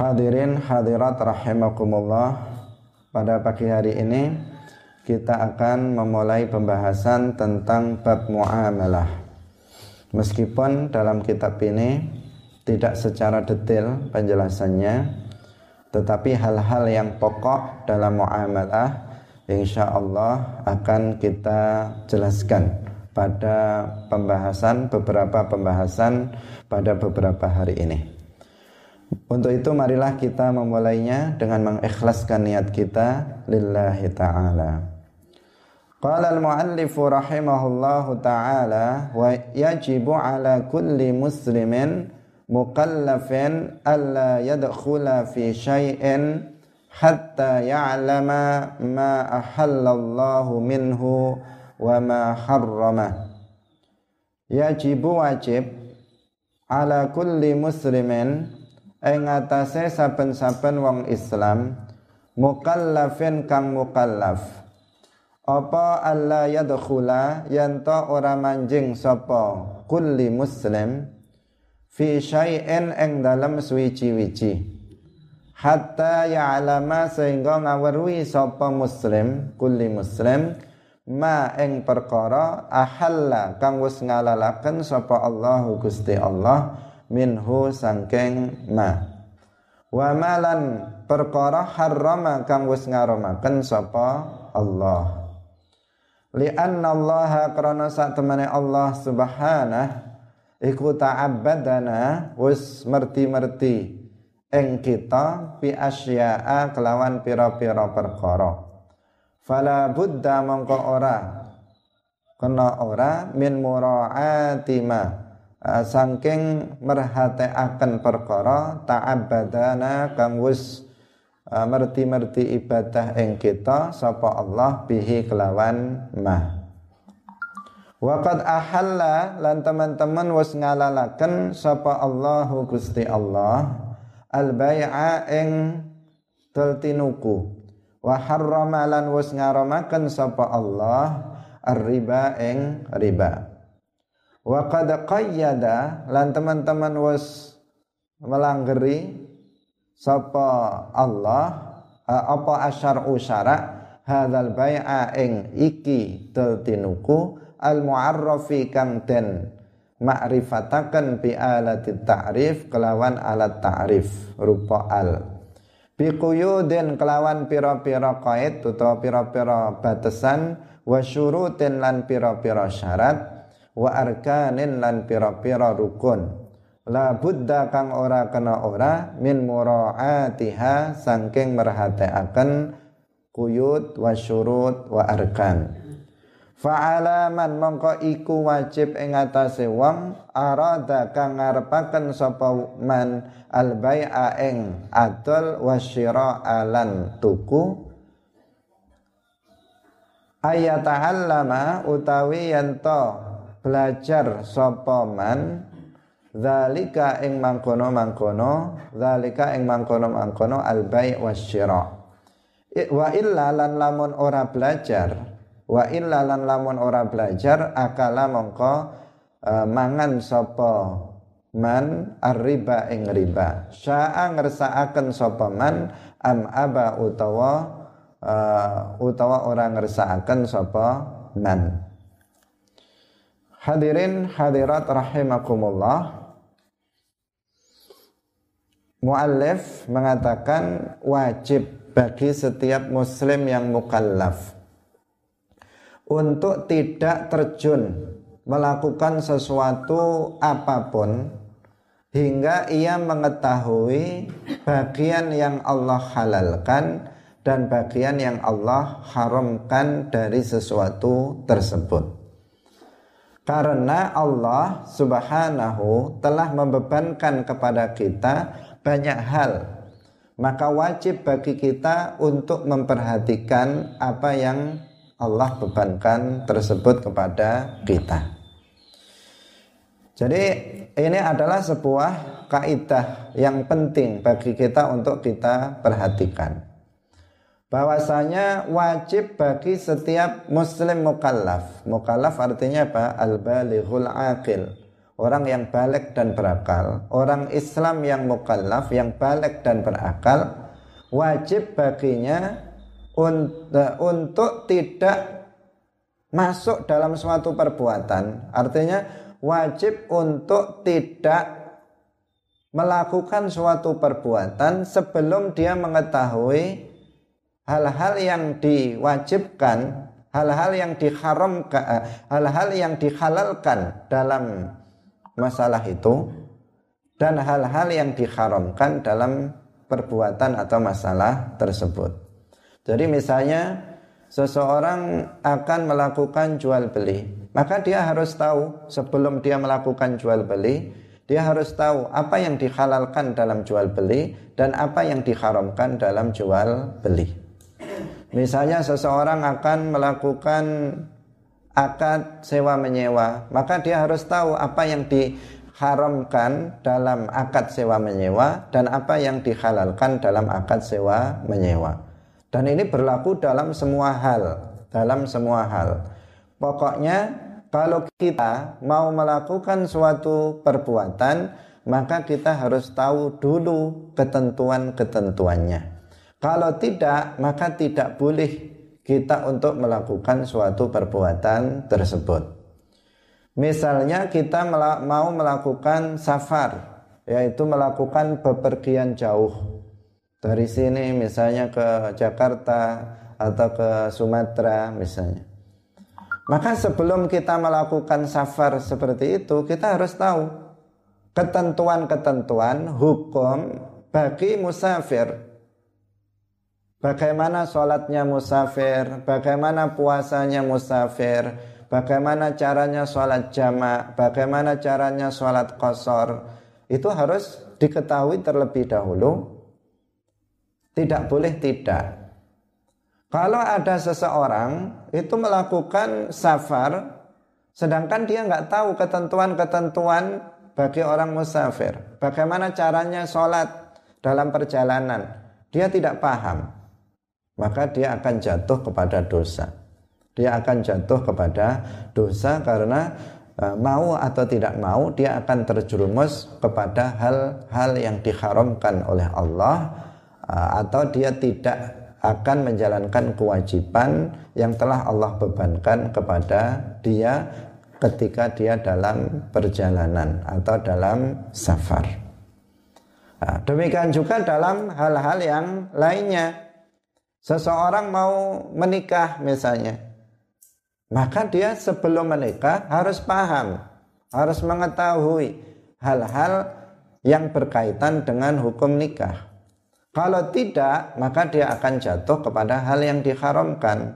Hadirin hadirat rahimakumullah Pada pagi hari ini kita akan memulai pembahasan tentang bab muamalah Meskipun dalam kitab ini tidak secara detail penjelasannya Tetapi hal-hal yang pokok dalam muamalah Insya Allah akan kita jelaskan pada pembahasan beberapa pembahasan pada beberapa hari ini. Untuk itu marilah kita memulainya dengan mengikhlaskan niat kita lillahi ta'ala. Qala al-muallif rahimahullahu ta'ala wa yajibu ala kulli muslimin mukallafin alla yadkhula fi syai'in hatta ya'lama ma ahallallahu minhu wa ma harrama. Yajibu wajib ala kulli muslimin ing atase saben-saben wong Islam mukallafin kang mukallaf. Apa alla yadkhula yanto ora manjing sapa kulli muslim fi syai'in ing dalam suwiji-wiji hatta ya'lama sehingga ngaweruhi sapa muslim kulli muslim ma ing perkara ahalla kang wis ngalalaken sapa Allah Gusti Allah minhu sangking ma. Wa malan perkara harrama kang wis ngaramaken sapa Allah. Li anna Allah krana sak temene Allah subhanah iku ta'abbadana wis merti-merti ing kita bi asya'a kelawan pira-pira perkara. Fala buddha mongko ora kena ora min mura'ati ma uh, saking merhateaken perkara ta'abbadana kang wis uh, merti-merti ibadah ing kita sapa Allah bihi kelawan ma Waqad ahalla lan teman-teman wis ngalalaken sapa Allahu Gusti Allah al bai'a ing teltinuku wa harrama lan wis ngaramaken sapa Allah ar-riba ing riba wa qad qayyada lan teman-teman was melanggeri sapa Allah apa asyar'u syara hadzal bai'a ing iki teltinuku al mu'arrafi kang den ma'rifataken bi alati ta'rif kelawan alat ta'rif rupa al. Bi quyudin kelawan pira-pira qaid utawa pira-pira batasan wa syurutin lan pira-pira syarat wa arkanin lan pira-pira rukun. La buddha kang ora kena ora min muraatiha saking merhatiaken kuyut wa syurut wa arkan. Fa'alaman mongko iku wajib ing atase wong arada kang ngarepaken sapa man al bai'a ing adol wasyira alan tuku. Ayata'allama utawi yanto belajar sapa man zalika ing mangkono-mangkono zalika ing mangkono-mangkono al bai' wasyira wa illa lan lamun ora belajar wa illa lan lamun ora belajar akala mongko uh, mangan sapa man arriba ing riba. Syaa ngersakaken sapa man am aba utawa uh, utawa ora ngersakaken sapa man Hadirin hadirat rahimakumullah Muallif mengatakan wajib bagi setiap muslim yang mukallaf untuk tidak terjun melakukan sesuatu apa pun hingga ia mengetahui bagian yang Allah halalkan dan bagian yang Allah haramkan dari sesuatu tersebut. Karena Allah subhanahu telah membebankan kepada kita banyak hal. Maka wajib bagi kita untuk memperhatikan apa yang Allah bebankan tersebut kepada kita. Jadi ini adalah sebuah kaidah yang penting bagi kita untuk kita perhatikan bahwasanya wajib bagi setiap muslim mukallaf. Mukallaf artinya apa? Al-balighul aqil. orang yang balik dan berakal, orang Islam yang mukallaf, yang balik dan berakal, wajib baginya untuk tidak masuk dalam suatu perbuatan. Artinya wajib untuk tidak melakukan suatu perbuatan sebelum dia mengetahui hal-hal yang diwajibkan, hal-hal yang diharamkan, eh, hal-hal yang dihalalkan dalam masalah itu dan hal-hal yang diharamkan dalam perbuatan atau masalah tersebut. Jadi misalnya seseorang akan melakukan jual beli, maka dia harus tahu sebelum dia melakukan jual beli, dia harus tahu apa yang dihalalkan dalam jual beli dan apa yang diharamkan dalam jual beli. Misalnya seseorang akan melakukan akad sewa menyewa, maka dia harus tahu apa yang diharamkan dalam akad sewa menyewa dan apa yang dihalalkan dalam akad sewa menyewa. Dan ini berlaku dalam semua hal, dalam semua hal. Pokoknya kalau kita mau melakukan suatu perbuatan, maka kita harus tahu dulu ketentuan-ketentuannya. Kalau tidak, maka tidak boleh kita untuk melakukan suatu perbuatan tersebut. Misalnya kita mau melakukan safar, yaitu melakukan bepergian jauh. Dari sini misalnya ke Jakarta atau ke Sumatera misalnya. Maka sebelum kita melakukan safar seperti itu, kita harus tahu ketentuan-ketentuan hukum bagi musafir Bagaimana sholatnya musafir, bagaimana puasanya musafir, bagaimana caranya sholat jamak, bagaimana caranya sholat kosor. Itu harus diketahui terlebih dahulu. Tidak boleh tidak. Kalau ada seseorang itu melakukan safar, sedangkan dia nggak tahu ketentuan-ketentuan bagi orang musafir. Bagaimana caranya sholat dalam perjalanan. Dia tidak paham maka dia akan jatuh kepada dosa. Dia akan jatuh kepada dosa karena e, mau atau tidak mau dia akan terjerumus kepada hal-hal yang diharamkan oleh Allah e, atau dia tidak akan menjalankan kewajiban yang telah Allah bebankan kepada dia ketika dia dalam perjalanan atau dalam safar. Nah, demikian juga dalam hal-hal yang lainnya Seseorang mau menikah misalnya. Maka dia sebelum menikah harus paham, harus mengetahui hal-hal yang berkaitan dengan hukum nikah. Kalau tidak, maka dia akan jatuh kepada hal yang diharamkan.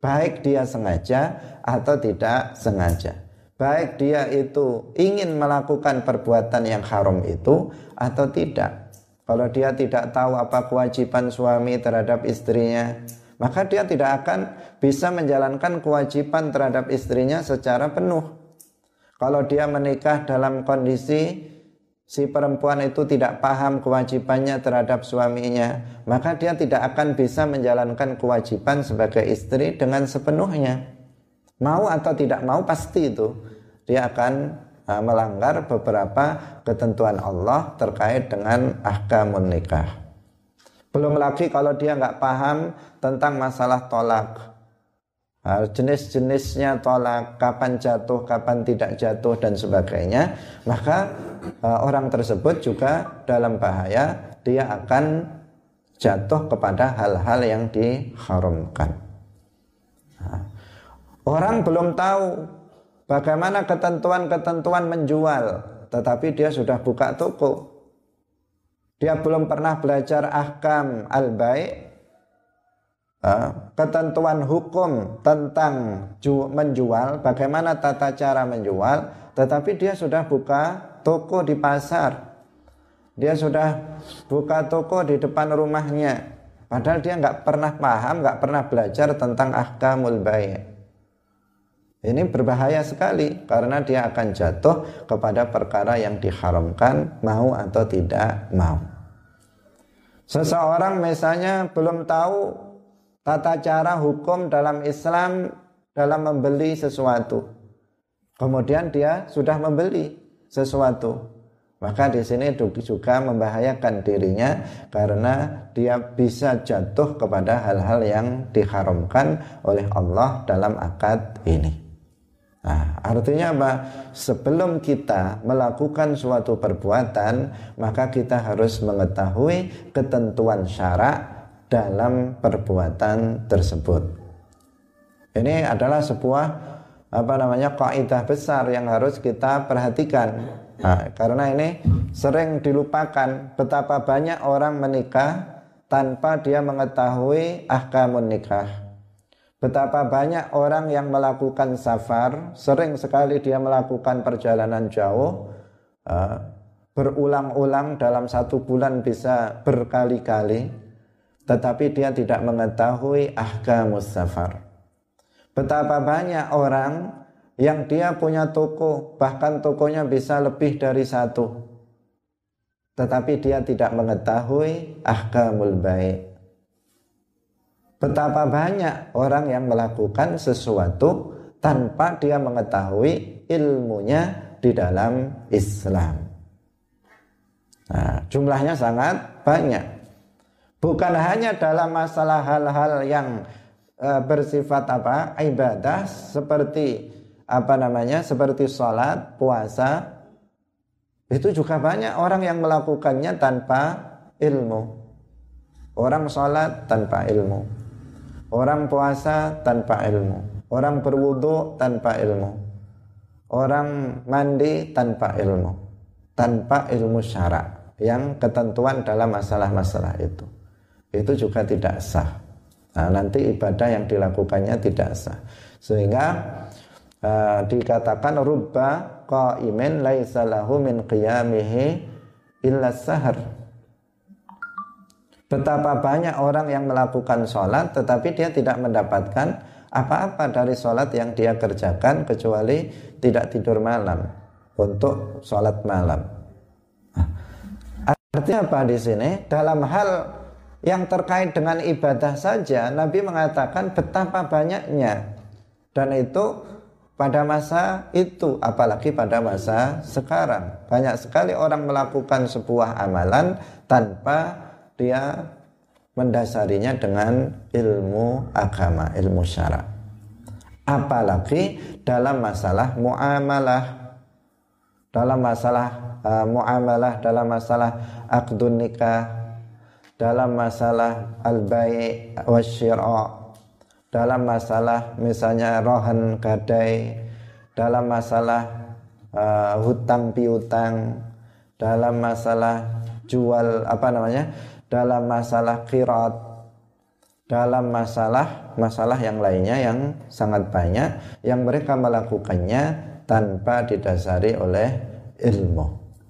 Baik dia sengaja atau tidak sengaja. Baik dia itu ingin melakukan perbuatan yang haram itu atau tidak. Kalau dia tidak tahu apa kewajiban suami terhadap istrinya, maka dia tidak akan bisa menjalankan kewajiban terhadap istrinya secara penuh. Kalau dia menikah dalam kondisi si perempuan itu tidak paham kewajibannya terhadap suaminya, maka dia tidak akan bisa menjalankan kewajiban sebagai istri dengan sepenuhnya. Mau atau tidak mau pasti itu dia akan melanggar beberapa ketentuan Allah terkait dengan ahkamun nikah. Belum lagi kalau dia nggak paham tentang masalah tolak. Uh, jenis-jenisnya tolak, kapan jatuh, kapan tidak jatuh dan sebagainya, maka uh, orang tersebut juga dalam bahaya dia akan jatuh kepada hal-hal yang diharamkan. Orang belum tahu Bagaimana ketentuan-ketentuan menjual, tetapi dia sudah buka toko. Dia belum pernah belajar ahkam al-baik, ketentuan hukum tentang menjual, bagaimana tata cara menjual, tetapi dia sudah buka toko di pasar. Dia sudah buka toko di depan rumahnya. Padahal dia nggak pernah paham, nggak pernah belajar tentang ahkamul baik. Ini berbahaya sekali karena dia akan jatuh kepada perkara yang diharamkan mau atau tidak mau. Seseorang misalnya belum tahu tata cara hukum dalam Islam dalam membeli sesuatu. kemudian dia sudah membeli sesuatu maka di sini juga membahayakan dirinya karena dia bisa jatuh kepada hal-hal yang diharamkan oleh Allah dalam akad ini. Nah, artinya apa? Sebelum kita melakukan suatu perbuatan, maka kita harus mengetahui ketentuan syarak dalam perbuatan tersebut. Ini adalah sebuah apa namanya kaidah besar yang harus kita perhatikan Nah, karena ini sering dilupakan betapa banyak orang menikah tanpa dia mengetahui ahkamun nikah. Betapa banyak orang yang melakukan safar, sering sekali dia melakukan perjalanan jauh, uh, berulang-ulang dalam satu bulan bisa berkali-kali, tetapi dia tidak mengetahui ahkamus safar. Betapa banyak orang yang dia punya toko, bahkan tokonya bisa lebih dari satu. Tetapi dia tidak mengetahui ahkamul baik. Betapa banyak orang yang melakukan sesuatu tanpa dia mengetahui ilmunya di dalam Islam. Nah, jumlahnya sangat banyak. Bukan hanya dalam masalah hal-hal yang e, bersifat apa? ibadah seperti apa namanya seperti sholat, puasa itu juga banyak orang yang melakukannya tanpa ilmu. Orang sholat tanpa ilmu, orang puasa tanpa ilmu, orang berwudu tanpa ilmu, orang mandi tanpa ilmu, tanpa ilmu syarak yang ketentuan dalam masalah-masalah itu. Itu juga tidak sah. Nah, nanti ibadah yang dilakukannya tidak sah. Sehingga uh, dikatakan rubba qaimin laisa lahu min qiyamihi illa sahar. Betapa banyak orang yang melakukan sholat tetapi dia tidak mendapatkan apa-apa dari sholat yang dia kerjakan kecuali tidak tidur malam untuk sholat malam. Artinya apa di sini? Dalam hal yang terkait dengan ibadah saja Nabi mengatakan betapa banyaknya dan itu pada masa itu apalagi pada masa sekarang banyak sekali orang melakukan sebuah amalan tanpa dia mendasarinya dengan ilmu agama ilmu syara apalagi dalam masalah muamalah. Dalam masalah uh, muamalah dalam masalah akdun nikah dalam masalah al-bai' wasyira' dalam masalah misalnya rohan gadai dalam masalah uh, hutang piutang dalam masalah jual apa namanya dalam masalah kirat dalam masalah masalah yang lainnya yang sangat banyak yang mereka melakukannya tanpa didasari oleh ilmu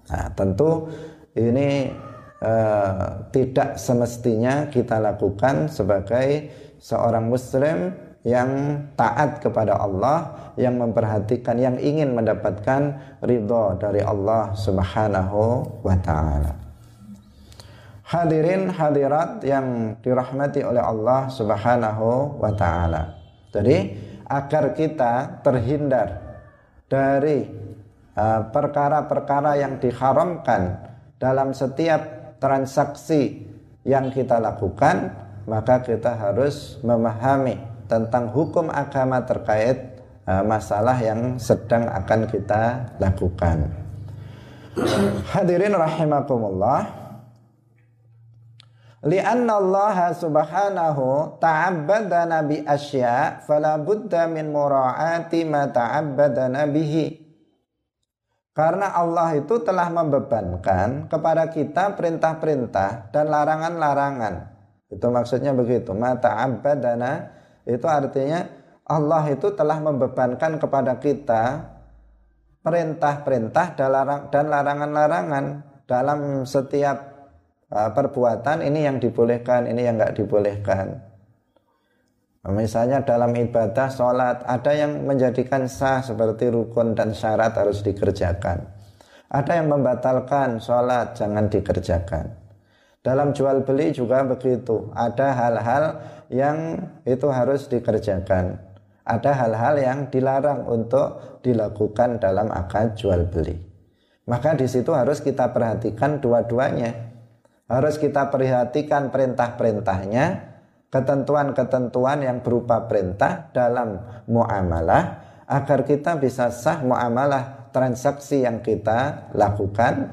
nah tentu ini uh, tidak semestinya kita lakukan sebagai seorang muslim yang taat kepada Allah, yang memperhatikan, yang ingin mendapatkan ridho dari Allah Subhanahu wa taala. Hadirin hadirat yang dirahmati oleh Allah Subhanahu wa taala. Jadi agar kita terhindar dari uh, perkara-perkara uh, yang diharamkan dalam setiap transaksi yang kita lakukan, maka kita harus memahami tentang hukum agama terkait uh, masalah yang sedang akan kita lakukan. Hadirin rahimakumullah. Lianna Allah subhanahu ta'abbadana bi asya fala budda min mura'ati ma ta'abbadana bihi. Karena Allah itu telah membebankan kepada kita perintah-perintah dan larangan-larangan itu maksudnya begitu. Mata abadana itu artinya Allah itu telah membebankan kepada kita perintah-perintah dan larangan-larangan dalam setiap uh, perbuatan ini yang dibolehkan, ini yang nggak dibolehkan. Misalnya dalam ibadah sholat ada yang menjadikan sah seperti rukun dan syarat harus dikerjakan. Ada yang membatalkan sholat jangan dikerjakan. Dalam jual beli juga begitu. Ada hal-hal yang itu harus dikerjakan. ada hal-hal yang dilarang untuk dilakukan dalam akad jual beli. Maka di situ harus kita perhatikan dua-duanya. Harus kita perhatikan perintah-perintahnya, ketentuan-ketentuan yang berupa perintah dalam muamalah agar kita bisa sah muamalah transaksi yang kita lakukan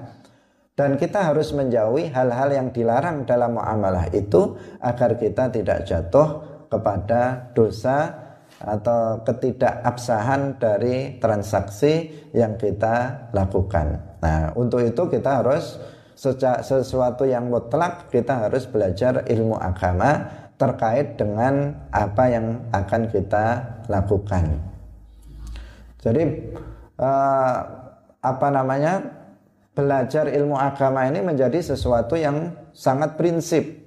dan kita harus menjauhi hal-hal yang dilarang dalam muamalah itu agar kita tidak jatuh kepada dosa atau ketidakabsahan dari transaksi yang kita lakukan. Nah, untuk itu kita harus sesuatu yang mutlak kita harus belajar ilmu agama terkait dengan apa yang akan kita lakukan. Jadi uh, apa namanya belajar ilmu agama ini menjadi sesuatu yang sangat prinsip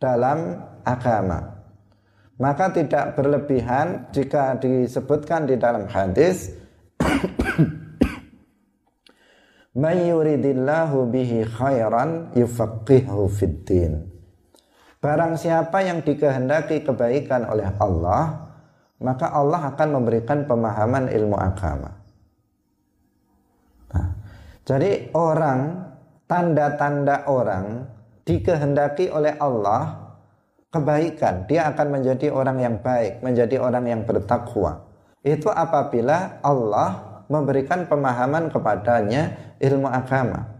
dalam agama. Maka tidak berlebihan jika disebutkan di dalam hadis Mayyuridillahu bihi khairan yufaqihu fiddin. Barang siapa yang dikehendaki kebaikan oleh Allah, maka Allah akan memberikan pemahaman ilmu agama. Nah, jadi orang, tanda-tanda orang dikehendaki oleh Allah kebaikan, dia akan menjadi orang yang baik, menjadi orang yang bertakwa. Itu apabila Allah memberikan pemahaman kepadanya ilmu agama.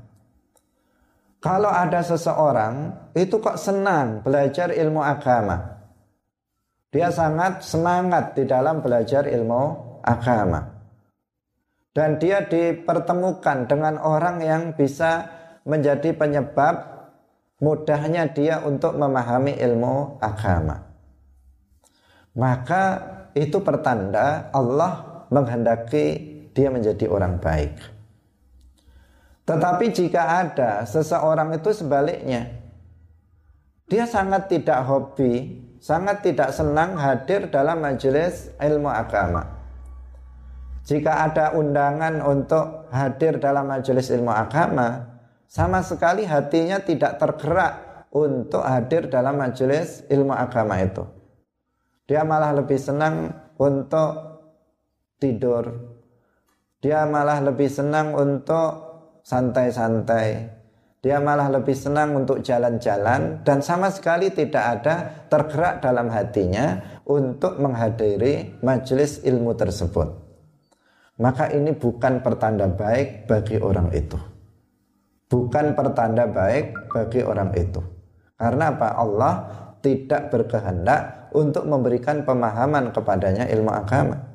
Kalau ada seseorang itu kok senang belajar ilmu agama. Dia sangat semangat di dalam belajar ilmu agama. Dan dia dipertemukan dengan orang yang bisa menjadi penyebab mudahnya dia untuk memahami ilmu agama. Maka itu pertanda Allah menghendaki dia menjadi orang baik. Tetapi jika ada seseorang itu sebaliknya, dia sangat tidak hobi, sangat tidak senang hadir dalam majelis ilmu agama. Jika ada undangan untuk hadir dalam majelis ilmu agama, sama sekali hatinya tidak tergerak untuk hadir dalam majelis ilmu agama itu. Dia malah lebih senang untuk tidur. Dia malah lebih senang untuk santai-santai. Dia malah lebih senang untuk jalan-jalan dan sama sekali tidak ada tergerak dalam hatinya untuk menghadiri majelis ilmu tersebut. Maka ini bukan pertanda baik bagi orang itu bukan pertanda baik bagi orang itu. Karena apa? Allah tidak berkehendak untuk memberikan pemahaman kepadanya ilmu agama.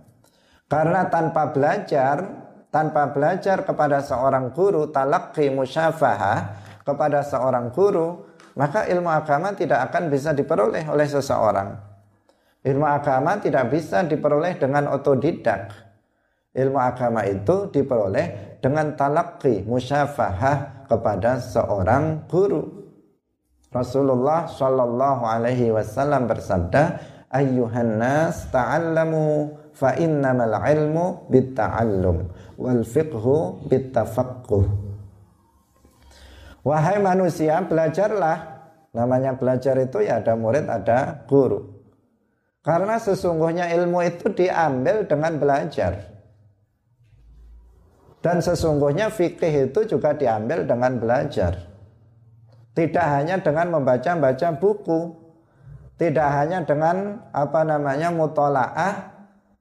Karena tanpa belajar, tanpa belajar kepada seorang guru, talaqi musyafahah kepada seorang guru, maka ilmu agama tidak akan bisa diperoleh oleh seseorang. Ilmu agama tidak bisa diperoleh dengan otodidak. Ilmu agama itu diperoleh dengan talaqi musyafahah kepada seorang guru. Rasulullah Shallallahu Alaihi Wasallam bersabda, "Ayyuhan nas ta'allamu fa innamal ilmu bitta'allum wal fiqhu bittafaqquh." Wahai manusia, belajarlah. Namanya belajar itu ya ada murid, ada guru. Karena sesungguhnya ilmu itu diambil dengan belajar. Dan sesungguhnya fikih itu juga diambil dengan belajar. Tidak hanya dengan membaca-baca buku. Tidak hanya dengan apa namanya mutolaah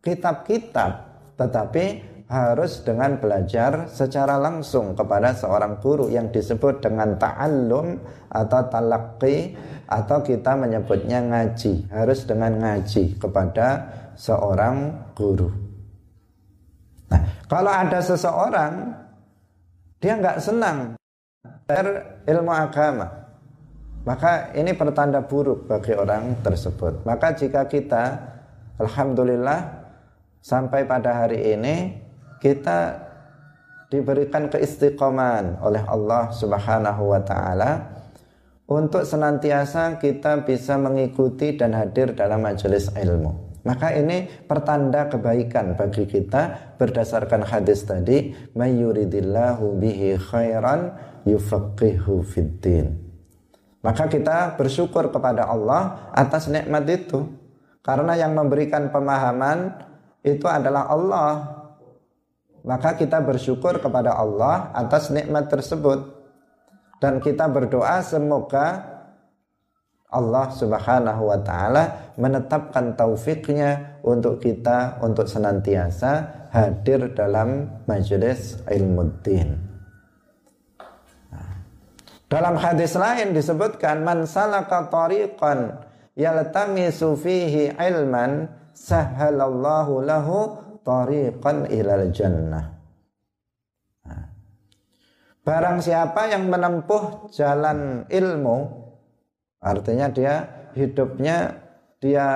kitab-kitab. Tetapi harus dengan belajar secara langsung kepada seorang guru yang disebut dengan ta'allum atau talaqi atau kita menyebutnya ngaji harus dengan ngaji kepada seorang guru Nah, kalau ada seseorang dia nggak senang belajar ilmu agama, maka ini pertanda buruk bagi orang tersebut. Maka jika kita, alhamdulillah, sampai pada hari ini kita diberikan keistiqoman oleh Allah Subhanahu wa taala untuk senantiasa kita bisa mengikuti dan hadir dalam majelis ilmu. Maka ini pertanda kebaikan bagi kita berdasarkan hadis tadi, mayyuridillahu bihi khairan yufaqihu fiddin. Maka kita bersyukur kepada Allah atas nikmat itu. Karena yang memberikan pemahaman itu adalah Allah. Maka kita bersyukur kepada Allah atas nikmat tersebut. Dan kita berdoa semoga Allah Subhanahu wa taala menetapkan taufiknya untuk kita untuk senantiasa hadir dalam majelis ilmu din. Dalam hadis lain disebutkan man salaka tariqan yaltamisu fihi ilman sahhalallahu lahu tariqan ilal jannah. Barang siapa yang menempuh jalan ilmu artinya dia hidupnya dia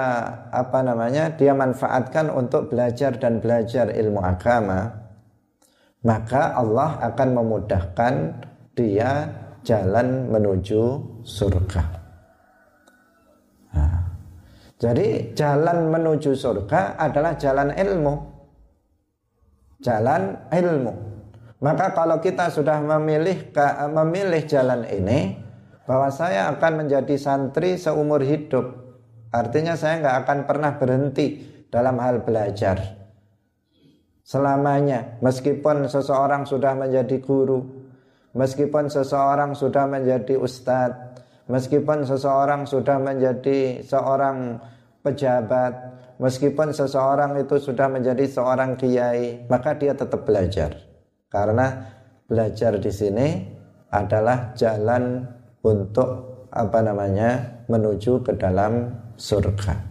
apa namanya dia manfaatkan untuk belajar dan belajar ilmu agama maka Allah akan memudahkan dia jalan menuju surga. Jadi jalan menuju surga adalah jalan ilmu. Jalan ilmu. Maka kalau kita sudah memilih memilih jalan ini, bahwa saya akan menjadi santri seumur hidup, artinya saya nggak akan pernah berhenti dalam hal belajar selamanya. Meskipun seseorang sudah menjadi guru, Meskipun seseorang sudah menjadi ustadz, meskipun seseorang sudah menjadi seorang pejabat, meskipun seseorang itu sudah menjadi seorang kiai, maka dia tetap belajar. Karena belajar di sini adalah jalan untuk apa namanya menuju ke dalam surga.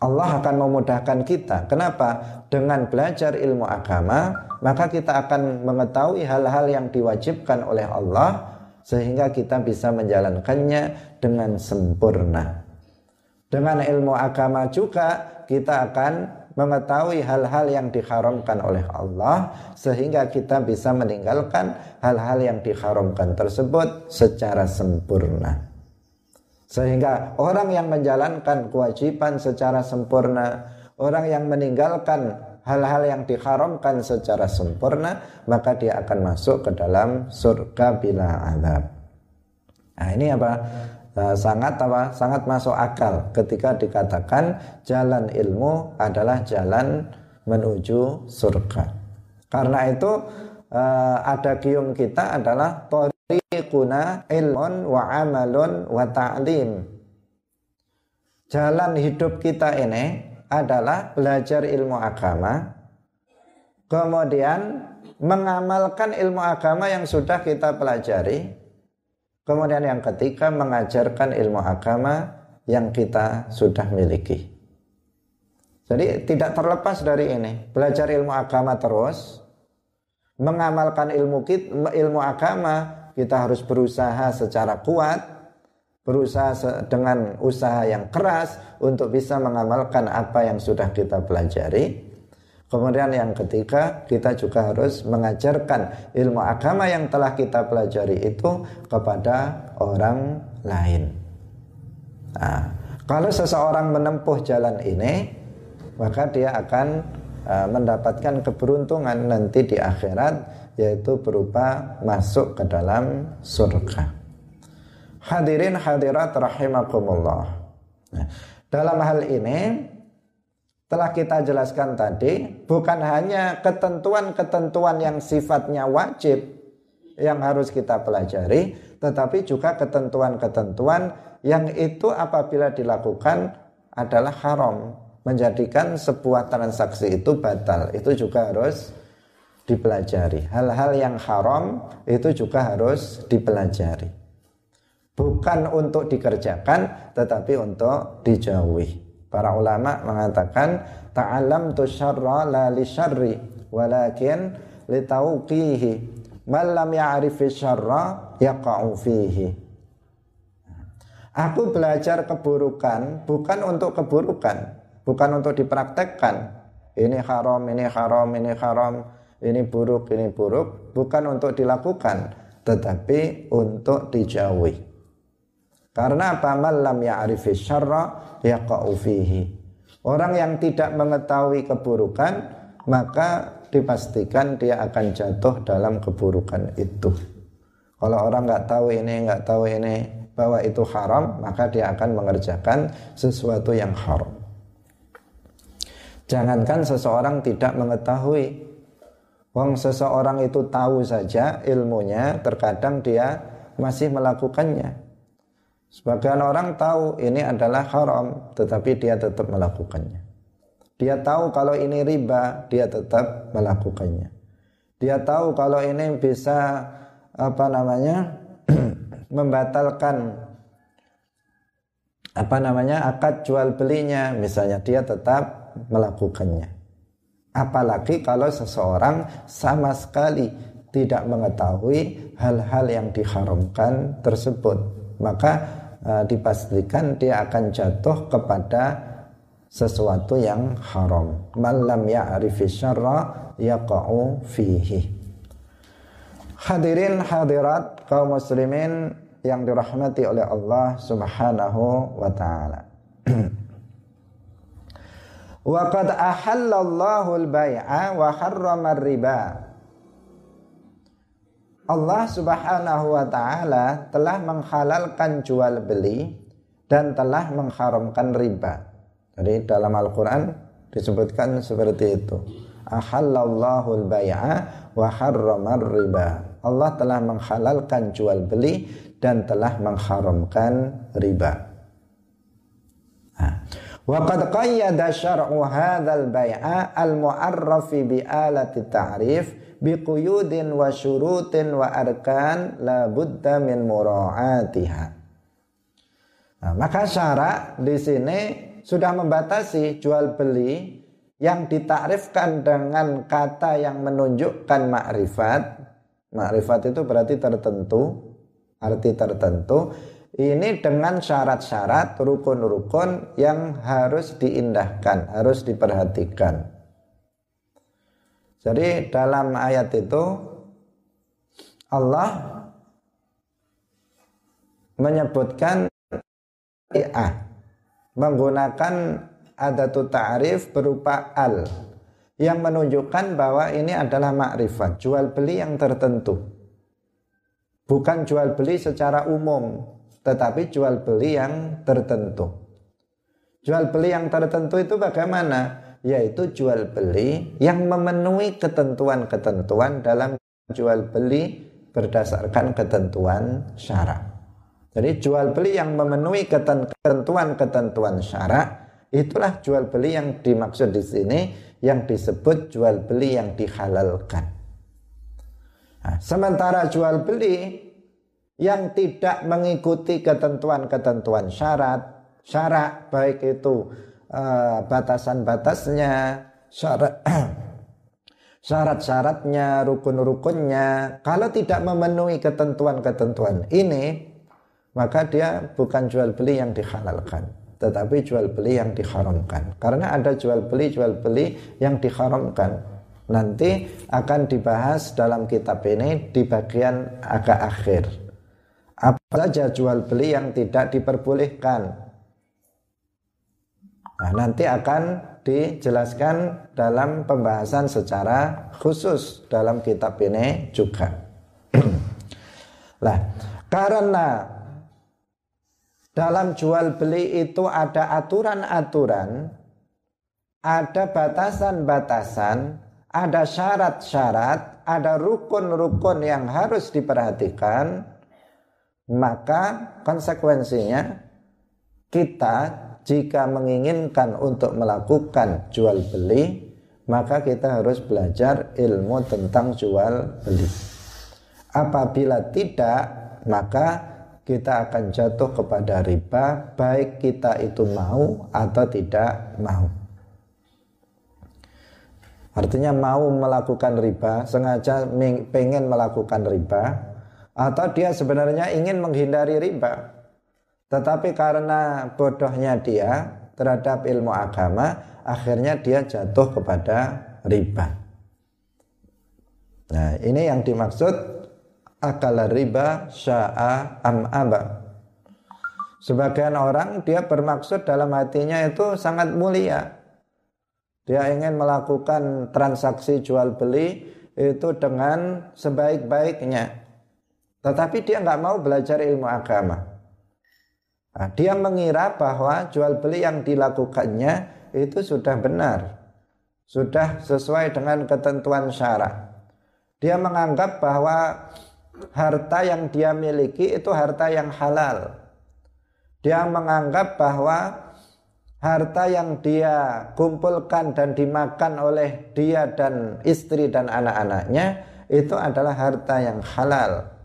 Allah akan memudahkan kita. Kenapa? Dengan belajar ilmu agama, maka kita akan mengetahui hal-hal yang diwajibkan oleh Allah sehingga kita bisa menjalankannya dengan sempurna. Dengan ilmu agama juga kita akan mengetahui hal-hal yang diharamkan oleh Allah sehingga kita bisa meninggalkan hal-hal yang diharamkan tersebut secara sempurna. Sehingga orang yang menjalankan kewajiban secara sempurna, orang yang meninggalkan hal-hal yang diharamkan secara sempurna, maka dia akan masuk ke dalam surga bila azab. Nah, ini apa? Nah, sangat apa? Sangat masuk akal ketika dikatakan jalan ilmu adalah jalan menuju surga. Karena itu uh, ada gium kita adalah tariquna ilmun wa amalun wa ta'lim. Jalan hidup kita ini adalah belajar ilmu agama, kemudian mengamalkan ilmu agama yang sudah kita pelajari, kemudian yang ketiga mengajarkan ilmu agama yang kita sudah miliki. Jadi tidak terlepas dari ini, belajar ilmu agama terus, mengamalkan ilmu ilmu agama kita harus berusaha secara kuat, berusaha dengan usaha yang keras untuk bisa mengamalkan apa yang sudah kita pelajari. Kemudian yang ketiga, kita juga harus mengajarkan ilmu agama yang telah kita pelajari itu kepada orang lain. Nah, kalau seseorang menempuh jalan ini, maka dia akan uh, mendapatkan keberuntungan nanti di akhirat yaitu berupa masuk ke dalam surga. Hadirin hadirat rahimakumullah. Nah, dalam hal ini telah kita jelaskan tadi bukan hanya ketentuan-ketentuan yang sifatnya wajib yang harus kita pelajari, tetapi juga ketentuan-ketentuan yang itu apabila dilakukan adalah haram, menjadikan sebuah transaksi itu batal. Itu juga harus dipelajari. Hal-hal yang haram itu juga harus dipelajari. Bukan untuk dikerjakan tetapi untuk dijauhi. Para ulama mengatakan ta'alam tu syarra la li syarri walakin li tauqihi man lam ya'rifi syarra yaqa'u fihi. Aku belajar keburukan bukan untuk keburukan, bukan untuk dipraktekkan. Ini haram, ini haram, ini haram ini buruk, ini buruk, bukan untuk dilakukan, tetapi untuk dijauhi. Karena apa? Malam ya'rifi syarra yaqa'u fihi. Orang yang tidak mengetahui keburukan, maka dipastikan dia akan jatuh dalam keburukan itu. Kalau orang nggak tahu ini, nggak tahu ini, bahwa itu haram, maka dia akan mengerjakan sesuatu yang haram. Jangankan seseorang tidak mengetahui, wong seseorang itu tahu saja ilmunya, terkadang dia masih melakukannya. Sebagian orang tahu ini adalah haram, tetapi dia tetap melakukannya. Dia tahu kalau ini riba, dia tetap melakukannya. Dia tahu kalau ini bisa apa namanya membatalkan apa namanya akad jual belinya misalnya dia tetap melakukannya apalagi kalau seseorang sama sekali tidak mengetahui hal-hal yang diharamkan tersebut maka e, dipastikan dia akan jatuh kepada sesuatu yang haram. Malam ya'rifi syarra yaqa'u fihi. Hadirin hadirat kaum muslimin yang dirahmati oleh Allah Subhanahu wa taala. wa qad ahallallahu al-bai'a wa harrama riba Allah Subhanahu wa taala telah menghalalkan jual beli dan telah mengharamkan riba. Jadi dalam Al-Qur'an disebutkan seperti itu. Ahallallahu al-bai'a wa harrama riba. Allah telah menghalalkan jual beli dan telah mengharamkan riba. Wa qad qayyada syar'u hadzal bai'a al-mu'arrafi bi alati ta'rif bi quyudin wa syurutin wa arkan la budda min mura'atiha. Nah, maka syarak di sini sudah membatasi jual beli yang ditakrifkan dengan kata yang menunjukkan makrifat Makrifat itu berarti tertentu, arti tertentu. Ini dengan syarat-syarat rukun-rukun yang harus diindahkan, harus diperhatikan. Jadi dalam ayat itu Allah menyebutkan ah, menggunakan adatu ta'rif berupa al yang menunjukkan bahwa ini adalah makrifat, jual beli yang tertentu. Bukan jual beli secara umum, tetapi jual beli yang tertentu. Jual beli yang tertentu itu bagaimana? Yaitu jual beli yang memenuhi ketentuan-ketentuan dalam jual beli berdasarkan ketentuan syarak. Jadi jual beli yang memenuhi ketentuan-ketentuan syarak itulah jual beli yang dimaksud di sini yang disebut jual beli yang dihalalkan. Nah, sementara jual beli yang tidak mengikuti ketentuan-ketentuan syarat, syarat baik itu uh, batasan-batasnya, syarat syarat-syaratnya, rukun-rukunnya, kalau tidak memenuhi ketentuan-ketentuan ini, maka dia bukan jual beli yang dihalalkan tetapi jual beli yang diharamkan. Karena ada jual beli jual beli yang diharamkan. Nanti akan dibahas dalam kitab ini di bagian agak akhir. Apa saja jual beli yang tidak diperbolehkan. Nah, nanti akan dijelaskan dalam pembahasan secara khusus dalam kitab ini juga. lah, karena dalam jual beli itu ada aturan-aturan, ada batasan-batasan, ada syarat-syarat, ada rukun-rukun yang harus diperhatikan, maka konsekuensinya kita jika menginginkan untuk melakukan jual beli, maka kita harus belajar ilmu tentang jual beli. Apabila tidak, maka kita akan jatuh kepada riba baik kita itu mau atau tidak mau. Artinya mau melakukan riba, sengaja pengen melakukan riba atau dia sebenarnya ingin menghindari riba. Tetapi karena bodohnya dia terhadap ilmu agama, akhirnya dia jatuh kepada riba. Nah, ini yang dimaksud akala riba sya'a am aba. Sebagian orang dia bermaksud dalam hatinya itu sangat mulia. Dia ingin melakukan transaksi jual beli itu dengan sebaik-baiknya. Tetapi dia nggak mau belajar ilmu agama. Nah, dia mengira bahwa jual beli yang dilakukannya itu sudah benar, sudah sesuai dengan ketentuan syarat. Dia menganggap bahwa harta yang dia miliki itu harta yang halal. Dia menganggap bahwa harta yang dia kumpulkan dan dimakan oleh dia dan istri dan anak-anaknya itu adalah harta yang halal.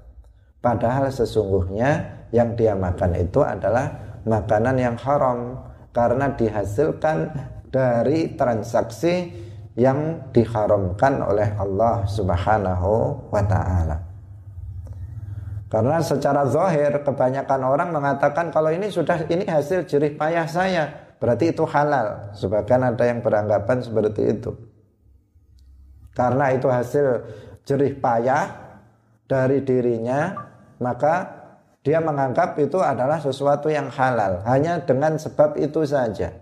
Padahal sesungguhnya yang dia makan itu adalah makanan yang haram karena dihasilkan dari transaksi yang diharamkan oleh Allah Subhanahu wa taala. Karena secara zahir kebanyakan orang mengatakan kalau ini sudah ini hasil jerih payah saya, berarti itu halal. Sebagian ada yang beranggapan seperti itu. Karena itu hasil jerih payah dari dirinya, maka dia menganggap itu adalah sesuatu yang halal hanya dengan sebab itu saja.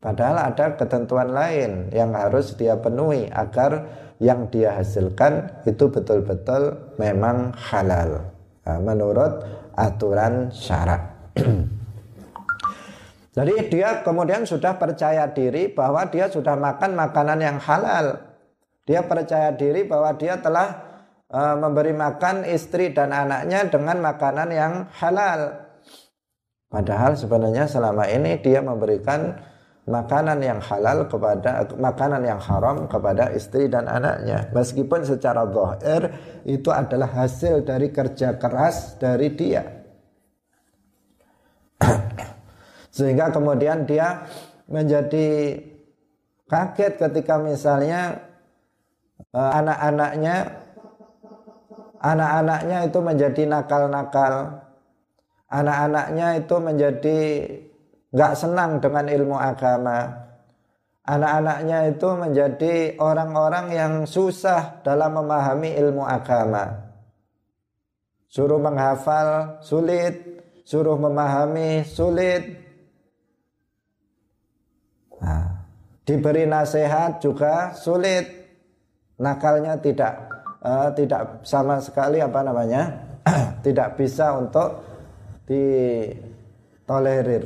Padahal ada ketentuan lain yang harus dia penuhi agar yang dia hasilkan itu betul-betul memang halal nah, menurut aturan syarat. Jadi dia kemudian sudah percaya diri bahwa dia sudah makan makanan yang halal. Dia percaya diri bahwa dia telah uh, memberi makan istri dan anaknya dengan makanan yang halal. Padahal sebenarnya selama ini dia memberikan makanan yang halal kepada makanan yang haram kepada istri dan anaknya. Meskipun secara zahir itu adalah hasil dari kerja keras dari dia. Sehingga kemudian dia menjadi kaget ketika misalnya uh, anak-anaknya anak-anaknya itu menjadi nakal-nakal. Anak-anaknya itu menjadi nggak senang dengan ilmu agama. Anak-anaknya itu menjadi orang-orang yang susah dalam memahami ilmu agama. Suruh menghafal sulit, suruh memahami sulit. Nah, diberi nasihat juga sulit. Nakalnya tidak uh, tidak sama sekali apa namanya tidak bisa untuk ditolerir.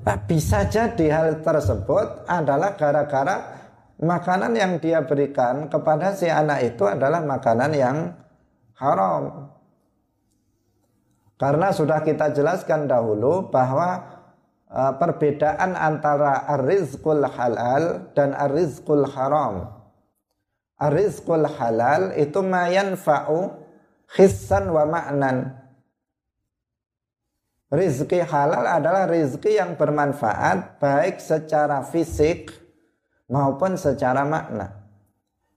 Nah, bisa jadi hal tersebut adalah gara-gara makanan yang dia berikan kepada si anak itu adalah makanan yang haram. Karena sudah kita jelaskan dahulu bahwa uh, perbedaan antara ar-rizqul halal dan ar-rizqul haram. Arizqul halal itu mayan fa'u khissan wa ma'nan. Rizki halal adalah rizki yang bermanfaat baik secara fisik maupun secara makna.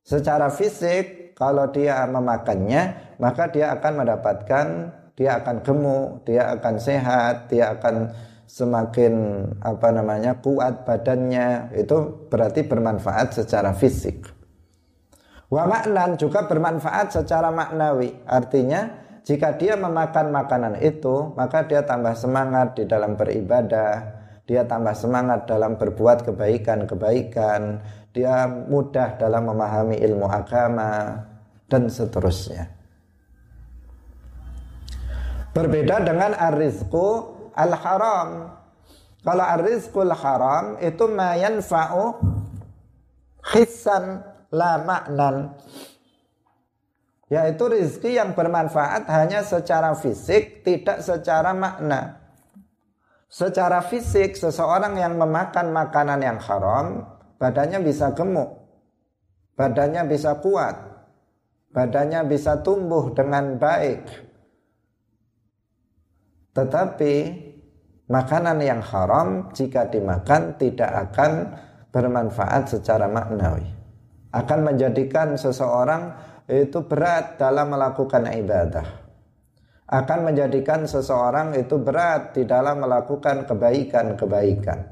Secara fisik kalau dia memakannya maka dia akan mendapatkan dia akan gemuk, dia akan sehat, dia akan semakin apa namanya kuat badannya itu berarti bermanfaat secara fisik. Wa maknan juga bermanfaat secara maknawi. Artinya jika dia memakan makanan itu, maka dia tambah semangat di dalam beribadah, dia tambah semangat dalam berbuat kebaikan-kebaikan, dia mudah dalam memahami ilmu agama dan seterusnya. Berbeda dengan ar-rizqu al-haram. Kalau ar-rizqul haram itu ma yanfa'u khissan la maknan yaitu rizki yang bermanfaat hanya secara fisik tidak secara makna. Secara fisik seseorang yang memakan makanan yang haram badannya bisa gemuk badannya bisa kuat badannya bisa tumbuh dengan baik. Tetapi makanan yang haram jika dimakan tidak akan bermanfaat secara maknawi akan menjadikan seseorang itu berat dalam melakukan ibadah. Akan menjadikan seseorang itu berat di dalam melakukan kebaikan-kebaikan.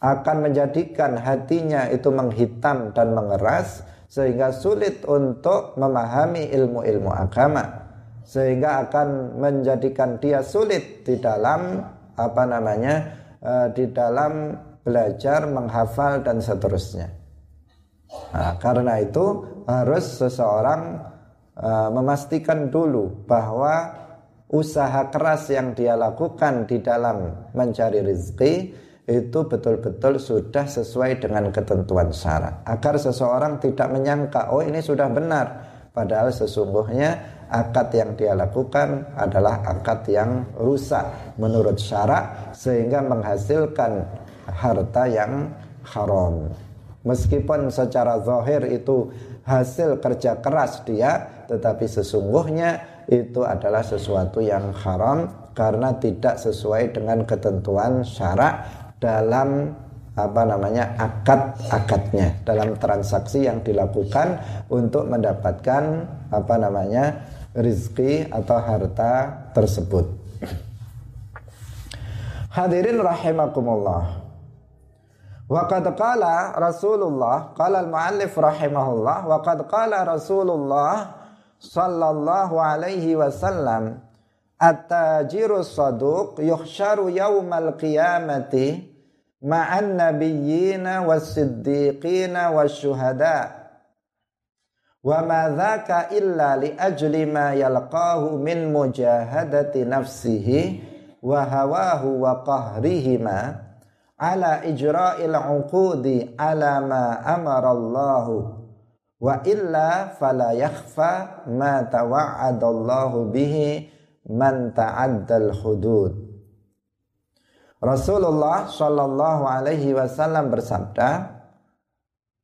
Akan menjadikan hatinya itu menghitam dan mengeras sehingga sulit untuk memahami ilmu-ilmu agama. Sehingga akan menjadikan dia sulit di dalam apa namanya? Eh, di dalam belajar, menghafal dan seterusnya. Nah, karena itu harus seseorang uh, memastikan dulu bahwa usaha keras yang dia lakukan di dalam mencari rezeki itu betul-betul sudah sesuai dengan ketentuan syarat. Agar seseorang tidak menyangka oh ini sudah benar. Padahal sesungguhnya akad yang dia lakukan adalah akad yang rusak menurut syarat sehingga menghasilkan harta yang haram meskipun secara zahir itu hasil kerja keras dia tetapi sesungguhnya itu adalah sesuatu yang haram karena tidak sesuai dengan ketentuan syarak dalam apa namanya akad-akadnya dalam transaksi yang dilakukan untuk mendapatkan apa namanya rizki atau harta tersebut. Hadirin rahimakumullah. Wa qad qala Rasulullah qala al-muallif rahimahullah wa qad qala Rasulullah sallallahu alaihi wasallam at-tajiru saduq yuhsyaru yaumal qiyamati ma'an nabiyyina was-siddiqina wasyuhada wa ma dhaka illa li ajli ma yalqahu min mujahadati nafsihi wa hawahu wa qahrihima ala ijra'il uqudi ala ma amara Allah wa illa fala yakhfa ma tawa'ada Allah bihi man ta'addal hudud. Rasulullah Shallallahu alaihi wasallam bersabda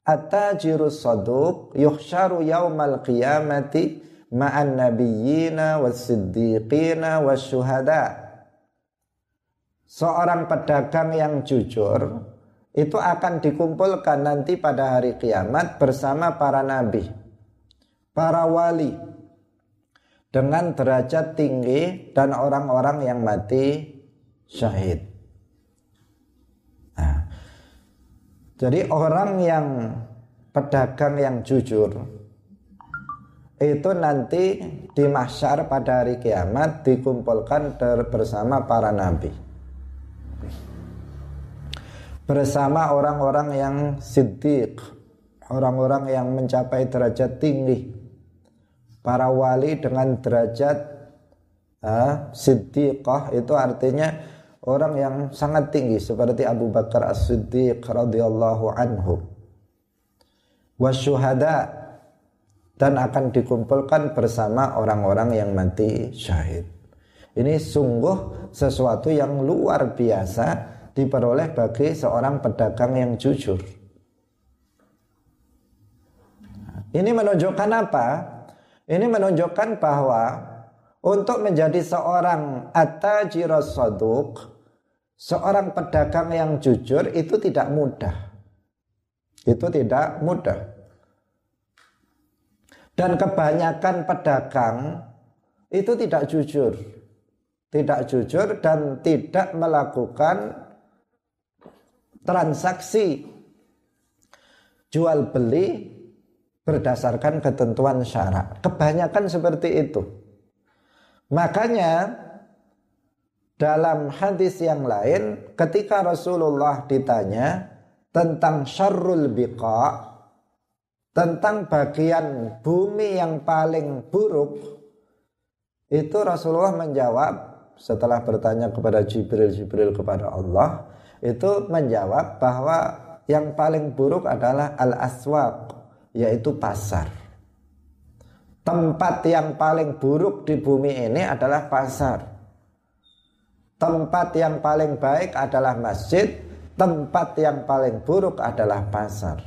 At-tajirus saduq yuhsyaru yaumal qiyamati ma'an nabiyyina was-siddiqina was-syuhada' seorang pedagang yang jujur itu akan dikumpulkan nanti pada hari kiamat bersama para nabi, para wali dengan derajat tinggi dan orang-orang yang mati syahid. Nah, jadi orang yang pedagang yang jujur itu nanti di mahsyar pada hari kiamat dikumpulkan bersama para nabi bersama orang-orang yang siddiq, orang-orang yang mencapai derajat tinggi, para wali dengan derajat uh, siddiqah itu artinya orang yang sangat tinggi seperti Abu Bakar As-Siddiq radhiyallahu anhu. Wasyuhada dan akan dikumpulkan bersama orang-orang yang mati syahid. Ini sungguh sesuatu yang luar biasa diperoleh bagi seorang pedagang yang jujur. Ini menunjukkan apa? Ini menunjukkan bahwa untuk menjadi seorang atajiros saduk, seorang pedagang yang jujur itu tidak mudah. Itu tidak mudah. Dan kebanyakan pedagang itu tidak jujur. Tidak jujur dan tidak melakukan transaksi jual beli berdasarkan ketentuan syarat. Kebanyakan seperti itu. Makanya dalam hadis yang lain ketika Rasulullah ditanya tentang syarrul biqa tentang bagian bumi yang paling buruk itu Rasulullah menjawab setelah bertanya kepada Jibril Jibril kepada Allah itu menjawab bahwa yang paling buruk adalah al-aswaq yaitu pasar. Tempat yang paling buruk di bumi ini adalah pasar. Tempat yang paling baik adalah masjid, tempat yang paling buruk adalah pasar.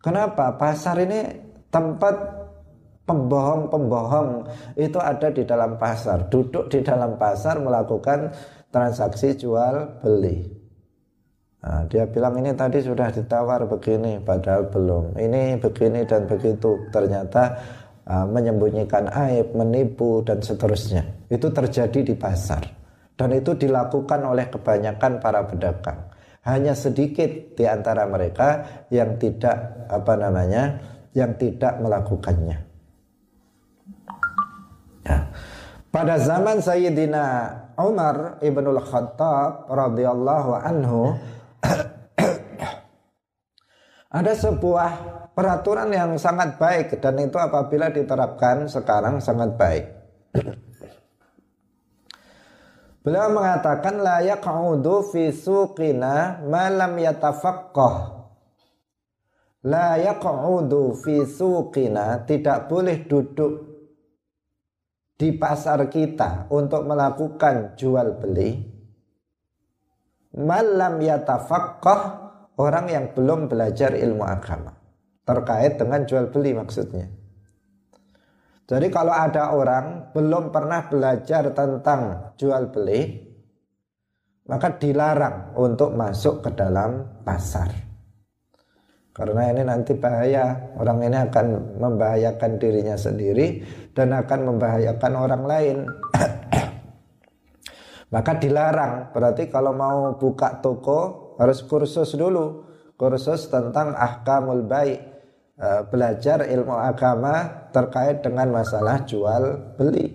Kenapa? Pasar ini tempat pembohong-pembohong itu ada di dalam pasar, duduk di dalam pasar melakukan transaksi jual beli. Nah, dia bilang ini tadi sudah ditawar begini, padahal belum. Ini begini dan begitu. Ternyata uh, menyembunyikan aib, menipu dan seterusnya. Itu terjadi di pasar dan itu dilakukan oleh kebanyakan para pedagang. Hanya sedikit di antara mereka yang tidak apa namanya, yang tidak melakukannya. Pada zaman Sayyidina Umar ibnul Khattab radhiyallahu anhu ada sebuah peraturan yang sangat baik dan itu apabila diterapkan sekarang sangat baik. Beliau mengatakan la yaq'udu fi suqina ma lam yatafaqqah. La yaq'udu fi suqina tidak boleh duduk di pasar kita untuk melakukan jual beli. Malam yatafaqqah orang yang belum belajar ilmu agama terkait dengan jual beli maksudnya. Jadi kalau ada orang belum pernah belajar tentang jual beli, maka dilarang untuk masuk ke dalam pasar. Karena ini nanti bahaya, orang ini akan membahayakan dirinya sendiri dan akan membahayakan orang lain. maka dilarang. Berarti kalau mau buka toko harus kursus dulu, kursus tentang ahkamul baik Eh, belajar ilmu agama terkait dengan masalah jual beli.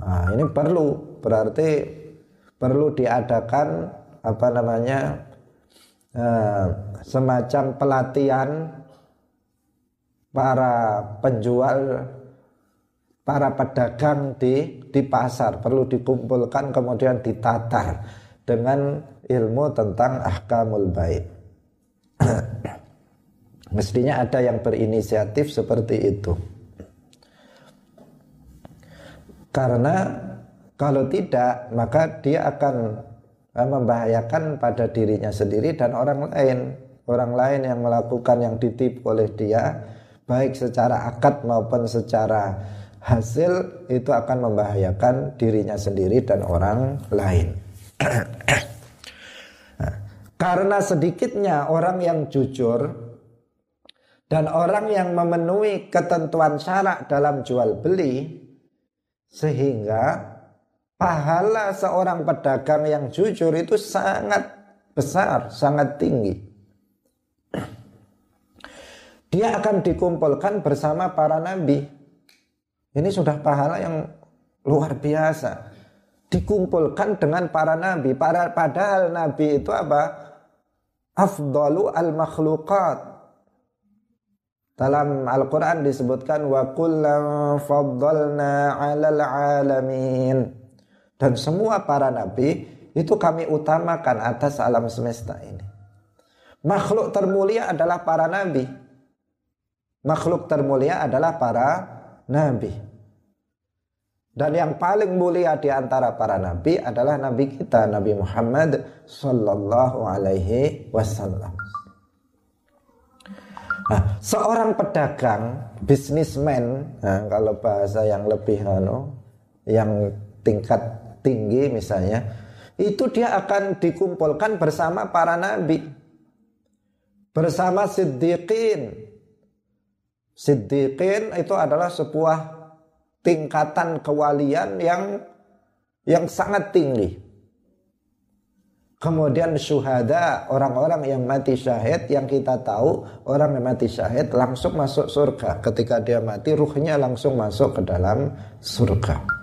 Nah, ini perlu berarti perlu diadakan apa namanya semacam pelatihan para penjual para pedagang di di pasar perlu dikumpulkan kemudian ditatar dengan ilmu tentang ahkamul baik. Mestinya ada yang berinisiatif seperti itu. Karena kalau tidak, maka dia akan eh, membahayakan pada dirinya sendiri dan orang lain. Orang lain yang melakukan yang ditipu oleh dia, baik secara akad maupun secara hasil, itu akan membahayakan dirinya sendiri dan orang lain. Nah, karena sedikitnya orang yang jujur dan orang yang memenuhi ketentuan syarak dalam jual beli sehingga pahala seorang pedagang yang jujur itu sangat besar, sangat tinggi. Dia akan dikumpulkan bersama para nabi. Ini sudah pahala yang luar biasa. Dikumpulkan dengan para nabi. Para, padahal nabi itu apa? Afdalu al-makhluqat dalam Al-Quran disebutkan wa kullam faddalna 'alal alamin. Dan semua para nabi itu kami utamakan atas alam semesta ini. Makhluk termulia adalah para nabi. Makhluk termulia adalah para nabi. Dan yang paling mulia di antara para nabi adalah nabi kita Nabi Muhammad sallallahu alaihi wasallam. Nah, seorang pedagang, bisnismen, nah, kalau bahasa yang lebih ano, yang tingkat tinggi misalnya, itu dia akan dikumpulkan bersama para nabi. Bersama siddiqin. Siddiqin itu adalah sebuah tingkatan kewalian yang yang sangat tinggi. Kemudian syuhada, orang-orang yang mati syahid yang kita tahu orang yang mati syahid langsung masuk surga. Ketika dia mati ruhnya langsung masuk ke dalam surga.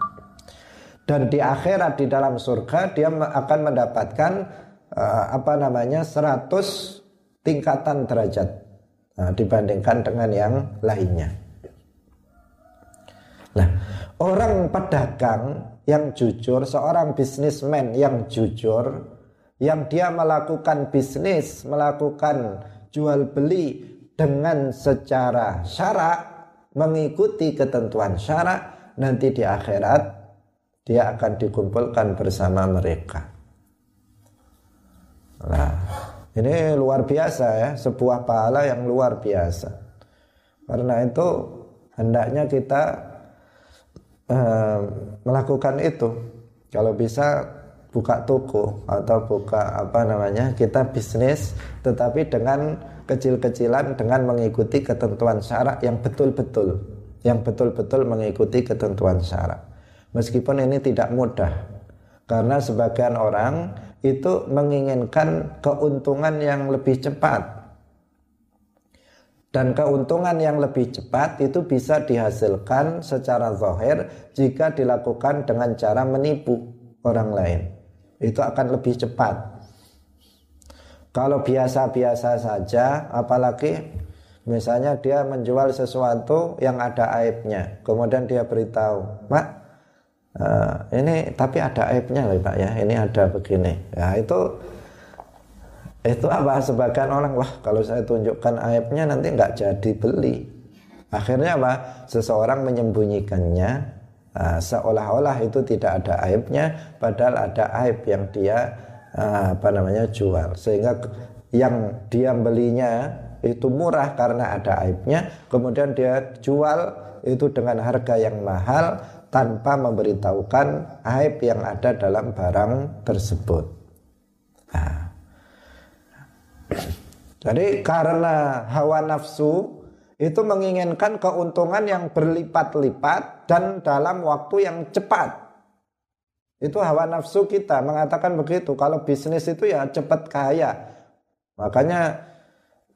Dan di akhirat di dalam surga dia akan mendapatkan uh, apa namanya 100 tingkatan derajat nah, dibandingkan dengan yang lainnya. Nah, orang pedagang yang jujur, seorang bisnismen yang jujur yang dia melakukan bisnis, melakukan jual beli dengan secara syarak, mengikuti ketentuan syarak, nanti di akhirat dia akan dikumpulkan bersama mereka. Nah, ini luar biasa ya, sebuah pahala yang luar biasa. Karena itu hendaknya kita uh, melakukan itu. Kalau bisa buka toko atau buka apa namanya kita bisnis tetapi dengan kecil-kecilan dengan mengikuti ketentuan syarat yang betul-betul yang betul-betul mengikuti ketentuan syarat meskipun ini tidak mudah. Karena sebagian orang itu menginginkan keuntungan yang lebih cepat. Dan keuntungan yang lebih cepat itu bisa dihasilkan secara zahir jika dilakukan dengan cara menipu orang lain. Itu akan lebih cepat. Kalau biasa-biasa saja, apalagi misalnya dia menjual sesuatu yang ada aibnya, kemudian dia beritahu, Mak, uh, ini tapi ada aibnya loh Pak ya. Ini ada begini. Ya itu itu apa? Sebagian orang wah kalau saya tunjukkan aibnya nanti nggak jadi beli. Akhirnya apa? Seseorang menyembunyikannya uh, seolah-olah itu tidak ada aibnya padahal ada aib yang dia uh, apa namanya jual. Sehingga yang dia belinya itu murah karena ada aibnya kemudian dia jual itu dengan harga yang mahal tanpa memberitahukan aib yang ada dalam barang tersebut. Nah. Jadi karena hawa nafsu itu menginginkan keuntungan yang berlipat-lipat dan dalam waktu yang cepat. Itu hawa nafsu kita mengatakan begitu. Kalau bisnis itu ya cepat kaya. Makanya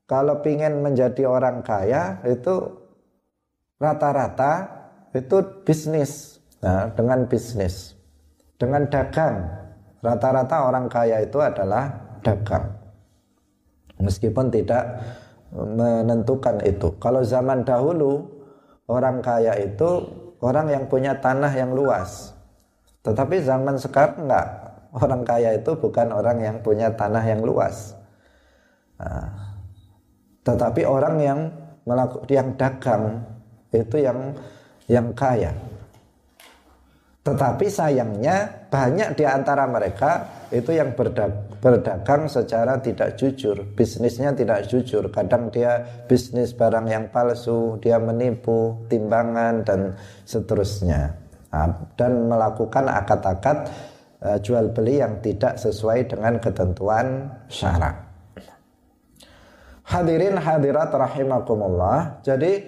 kalau ingin menjadi orang kaya itu rata-rata itu bisnis. Nah, dengan bisnis, dengan dagang. Rata-rata orang kaya itu adalah dagang. Meskipun tidak menentukan itu. Kalau zaman dahulu orang kaya itu orang yang punya tanah yang luas. Tetapi zaman sekarang enggak. Orang kaya itu bukan orang yang punya tanah yang luas. Nah, tetapi orang yang melakukan yang dagang itu yang yang kaya. Tetapi sayangnya banyak di antara mereka itu yang berdagang secara tidak jujur, bisnisnya tidak jujur. Kadang dia bisnis barang yang palsu, dia menipu timbangan dan seterusnya. Nah, dan melakukan akad-akad uh, jual beli yang tidak sesuai dengan ketentuan syarak. Hadirin hadirat rahimakumullah. Jadi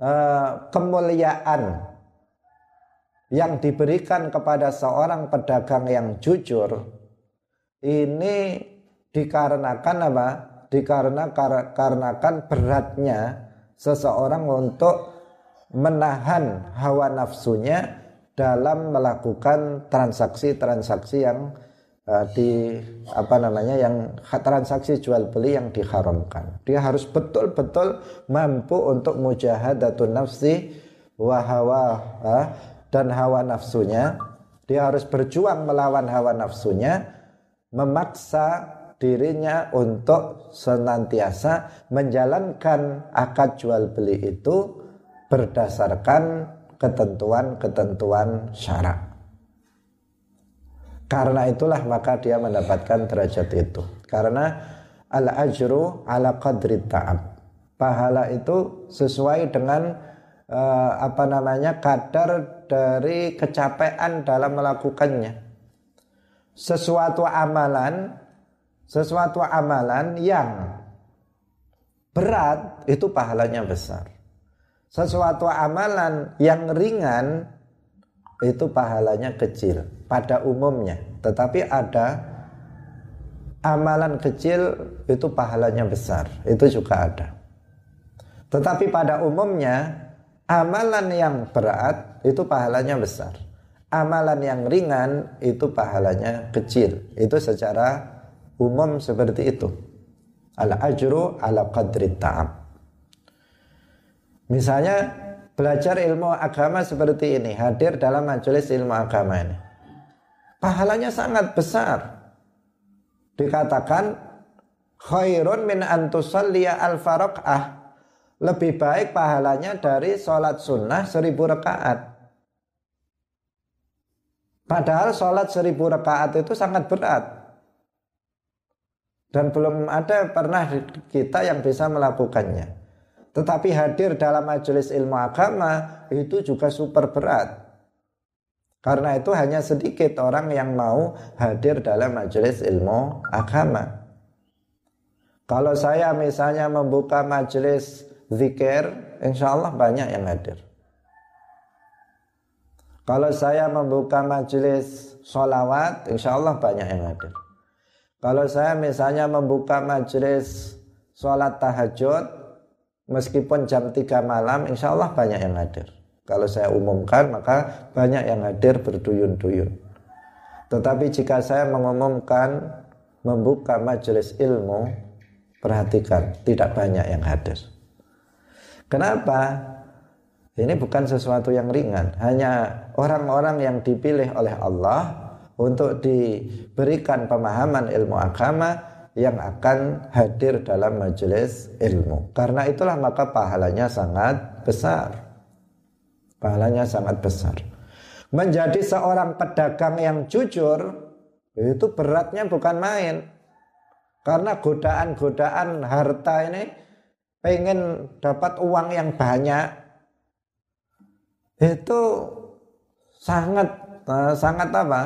uh, kemuliaan yang diberikan kepada seorang pedagang yang jujur ini dikarenakan apa? Dikarenakan beratnya seseorang untuk menahan hawa nafsunya dalam melakukan transaksi-transaksi yang di apa namanya yang transaksi jual beli yang diharamkan. Dia harus betul-betul mampu untuk mujahadatun nafsi wa hawa uh, dan hawa nafsunya. Dia harus berjuang melawan hawa nafsunya, memaksa dirinya untuk senantiasa menjalankan akad jual beli itu berdasarkan ketentuan-ketentuan syarak. Karena itulah maka dia mendapatkan derajat itu. Karena al ajru ala qadri ta'ab. Pahala itu sesuai dengan uh, apa namanya kadar dari kecapean dalam melakukannya. Sesuatu amalan, sesuatu amalan yang berat itu pahalanya besar. Sesuatu amalan yang ringan itu pahalanya kecil pada umumnya. Tetapi ada amalan kecil itu pahalanya besar. Itu juga ada. Tetapi pada umumnya amalan yang berat itu pahalanya besar. Amalan yang ringan itu pahalanya kecil. Itu secara umum seperti itu. Al ajru ala qadri ta'am. Misalnya belajar ilmu agama seperti ini, hadir dalam majelis ilmu agama ini. Pahalanya sangat besar. Dikatakan khairun min antusalliya al faraqah lebih baik pahalanya dari sholat sunnah seribu rakaat. Padahal sholat seribu rakaat itu sangat berat. Dan belum ada pernah kita yang bisa melakukannya. Tetapi hadir dalam majelis ilmu agama itu juga super berat. Karena itu hanya sedikit orang yang mau hadir dalam majelis ilmu agama. Kalau saya misalnya membuka majelis zikir, insya Allah banyak yang hadir. Kalau saya membuka majelis sholawat, insya Allah banyak yang hadir. Kalau saya misalnya membuka majelis sholat tahajud, meskipun jam 3 malam insya Allah banyak yang hadir kalau saya umumkan maka banyak yang hadir berduyun-duyun tetapi jika saya mengumumkan membuka majelis ilmu perhatikan tidak banyak yang hadir kenapa Ini bukan sesuatu yang ringan, hanya orang-orang yang dipilih oleh Allah untuk diberikan pemahaman ilmu agama yang akan hadir dalam majelis ilmu. Karena itulah maka pahalanya sangat besar. Pahalanya sangat besar. Menjadi seorang pedagang yang jujur itu beratnya bukan main. Karena godaan-godaan harta ini pengen dapat uang yang banyak itu sangat uh, sangat apa?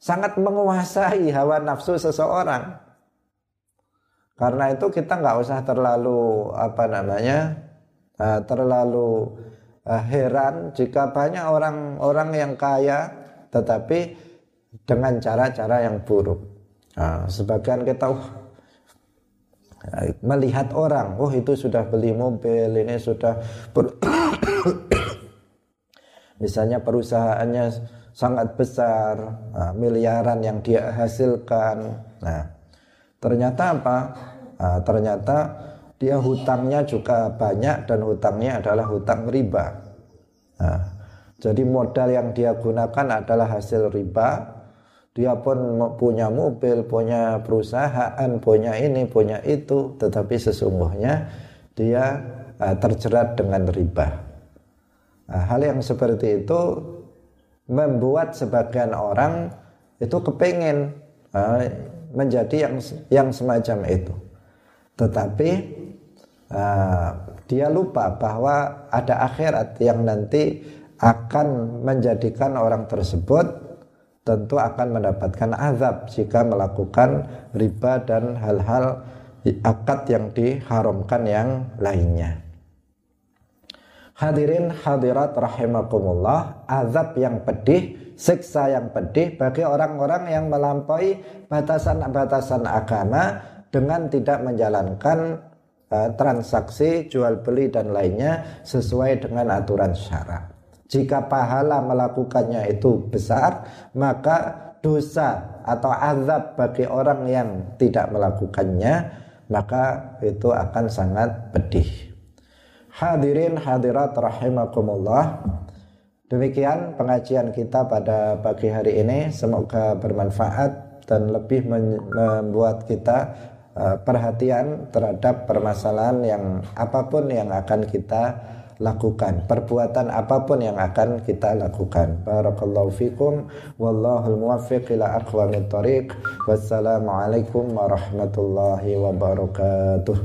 Sangat menguasai hawa nafsu seseorang. Karena itu kita nggak usah terlalu apa namanya uh, terlalu heran jika banyak orang-orang yang kaya tetapi dengan cara-cara yang buruk. Nah, sebagian kita uh, melihat orang, oh itu sudah beli mobil, ini sudah misalnya perusahaannya sangat besar, nah, miliaran yang dia hasilkan. Nah, ternyata apa? Nah, ternyata dia hutangnya juga banyak dan hutangnya adalah hutang riba. Nah, jadi modal yang dia gunakan adalah hasil riba. Dia pun punya mobil, punya perusahaan, punya ini, punya itu, tetapi sesungguhnya dia uh, terjerat dengan riba. Nah, hal yang seperti itu membuat sebagian orang itu kepingin uh, menjadi yang yang semacam itu. Tetapi uh, dia lupa bahwa ada akhirat yang nanti akan menjadikan orang tersebut tentu akan mendapatkan azab jika melakukan riba dan hal-hal akad yang diharamkan yang lainnya. Hadirin hadirat rahimakumullah, azab yang pedih, siksa yang pedih bagi orang-orang yang melampaui batasan-batasan agama dengan tidak menjalankan transaksi jual beli dan lainnya sesuai dengan aturan syarak. Jika pahala melakukannya itu besar, maka dosa atau azab bagi orang yang tidak melakukannya, maka itu akan sangat pedih. Hadirin hadirat rahimakumullah. Demikian pengajian kita pada pagi hari ini. Semoga bermanfaat dan lebih membuat kita perhatian terhadap permasalahan yang apa pun yang akan kita lakukan perbuatan apa pun yang akan kita lakukan. Barakallahu fikum. Wallahul muwaffiq ila aqwamit thoriq wassalamualaikum warahmatullahi wabarakatuh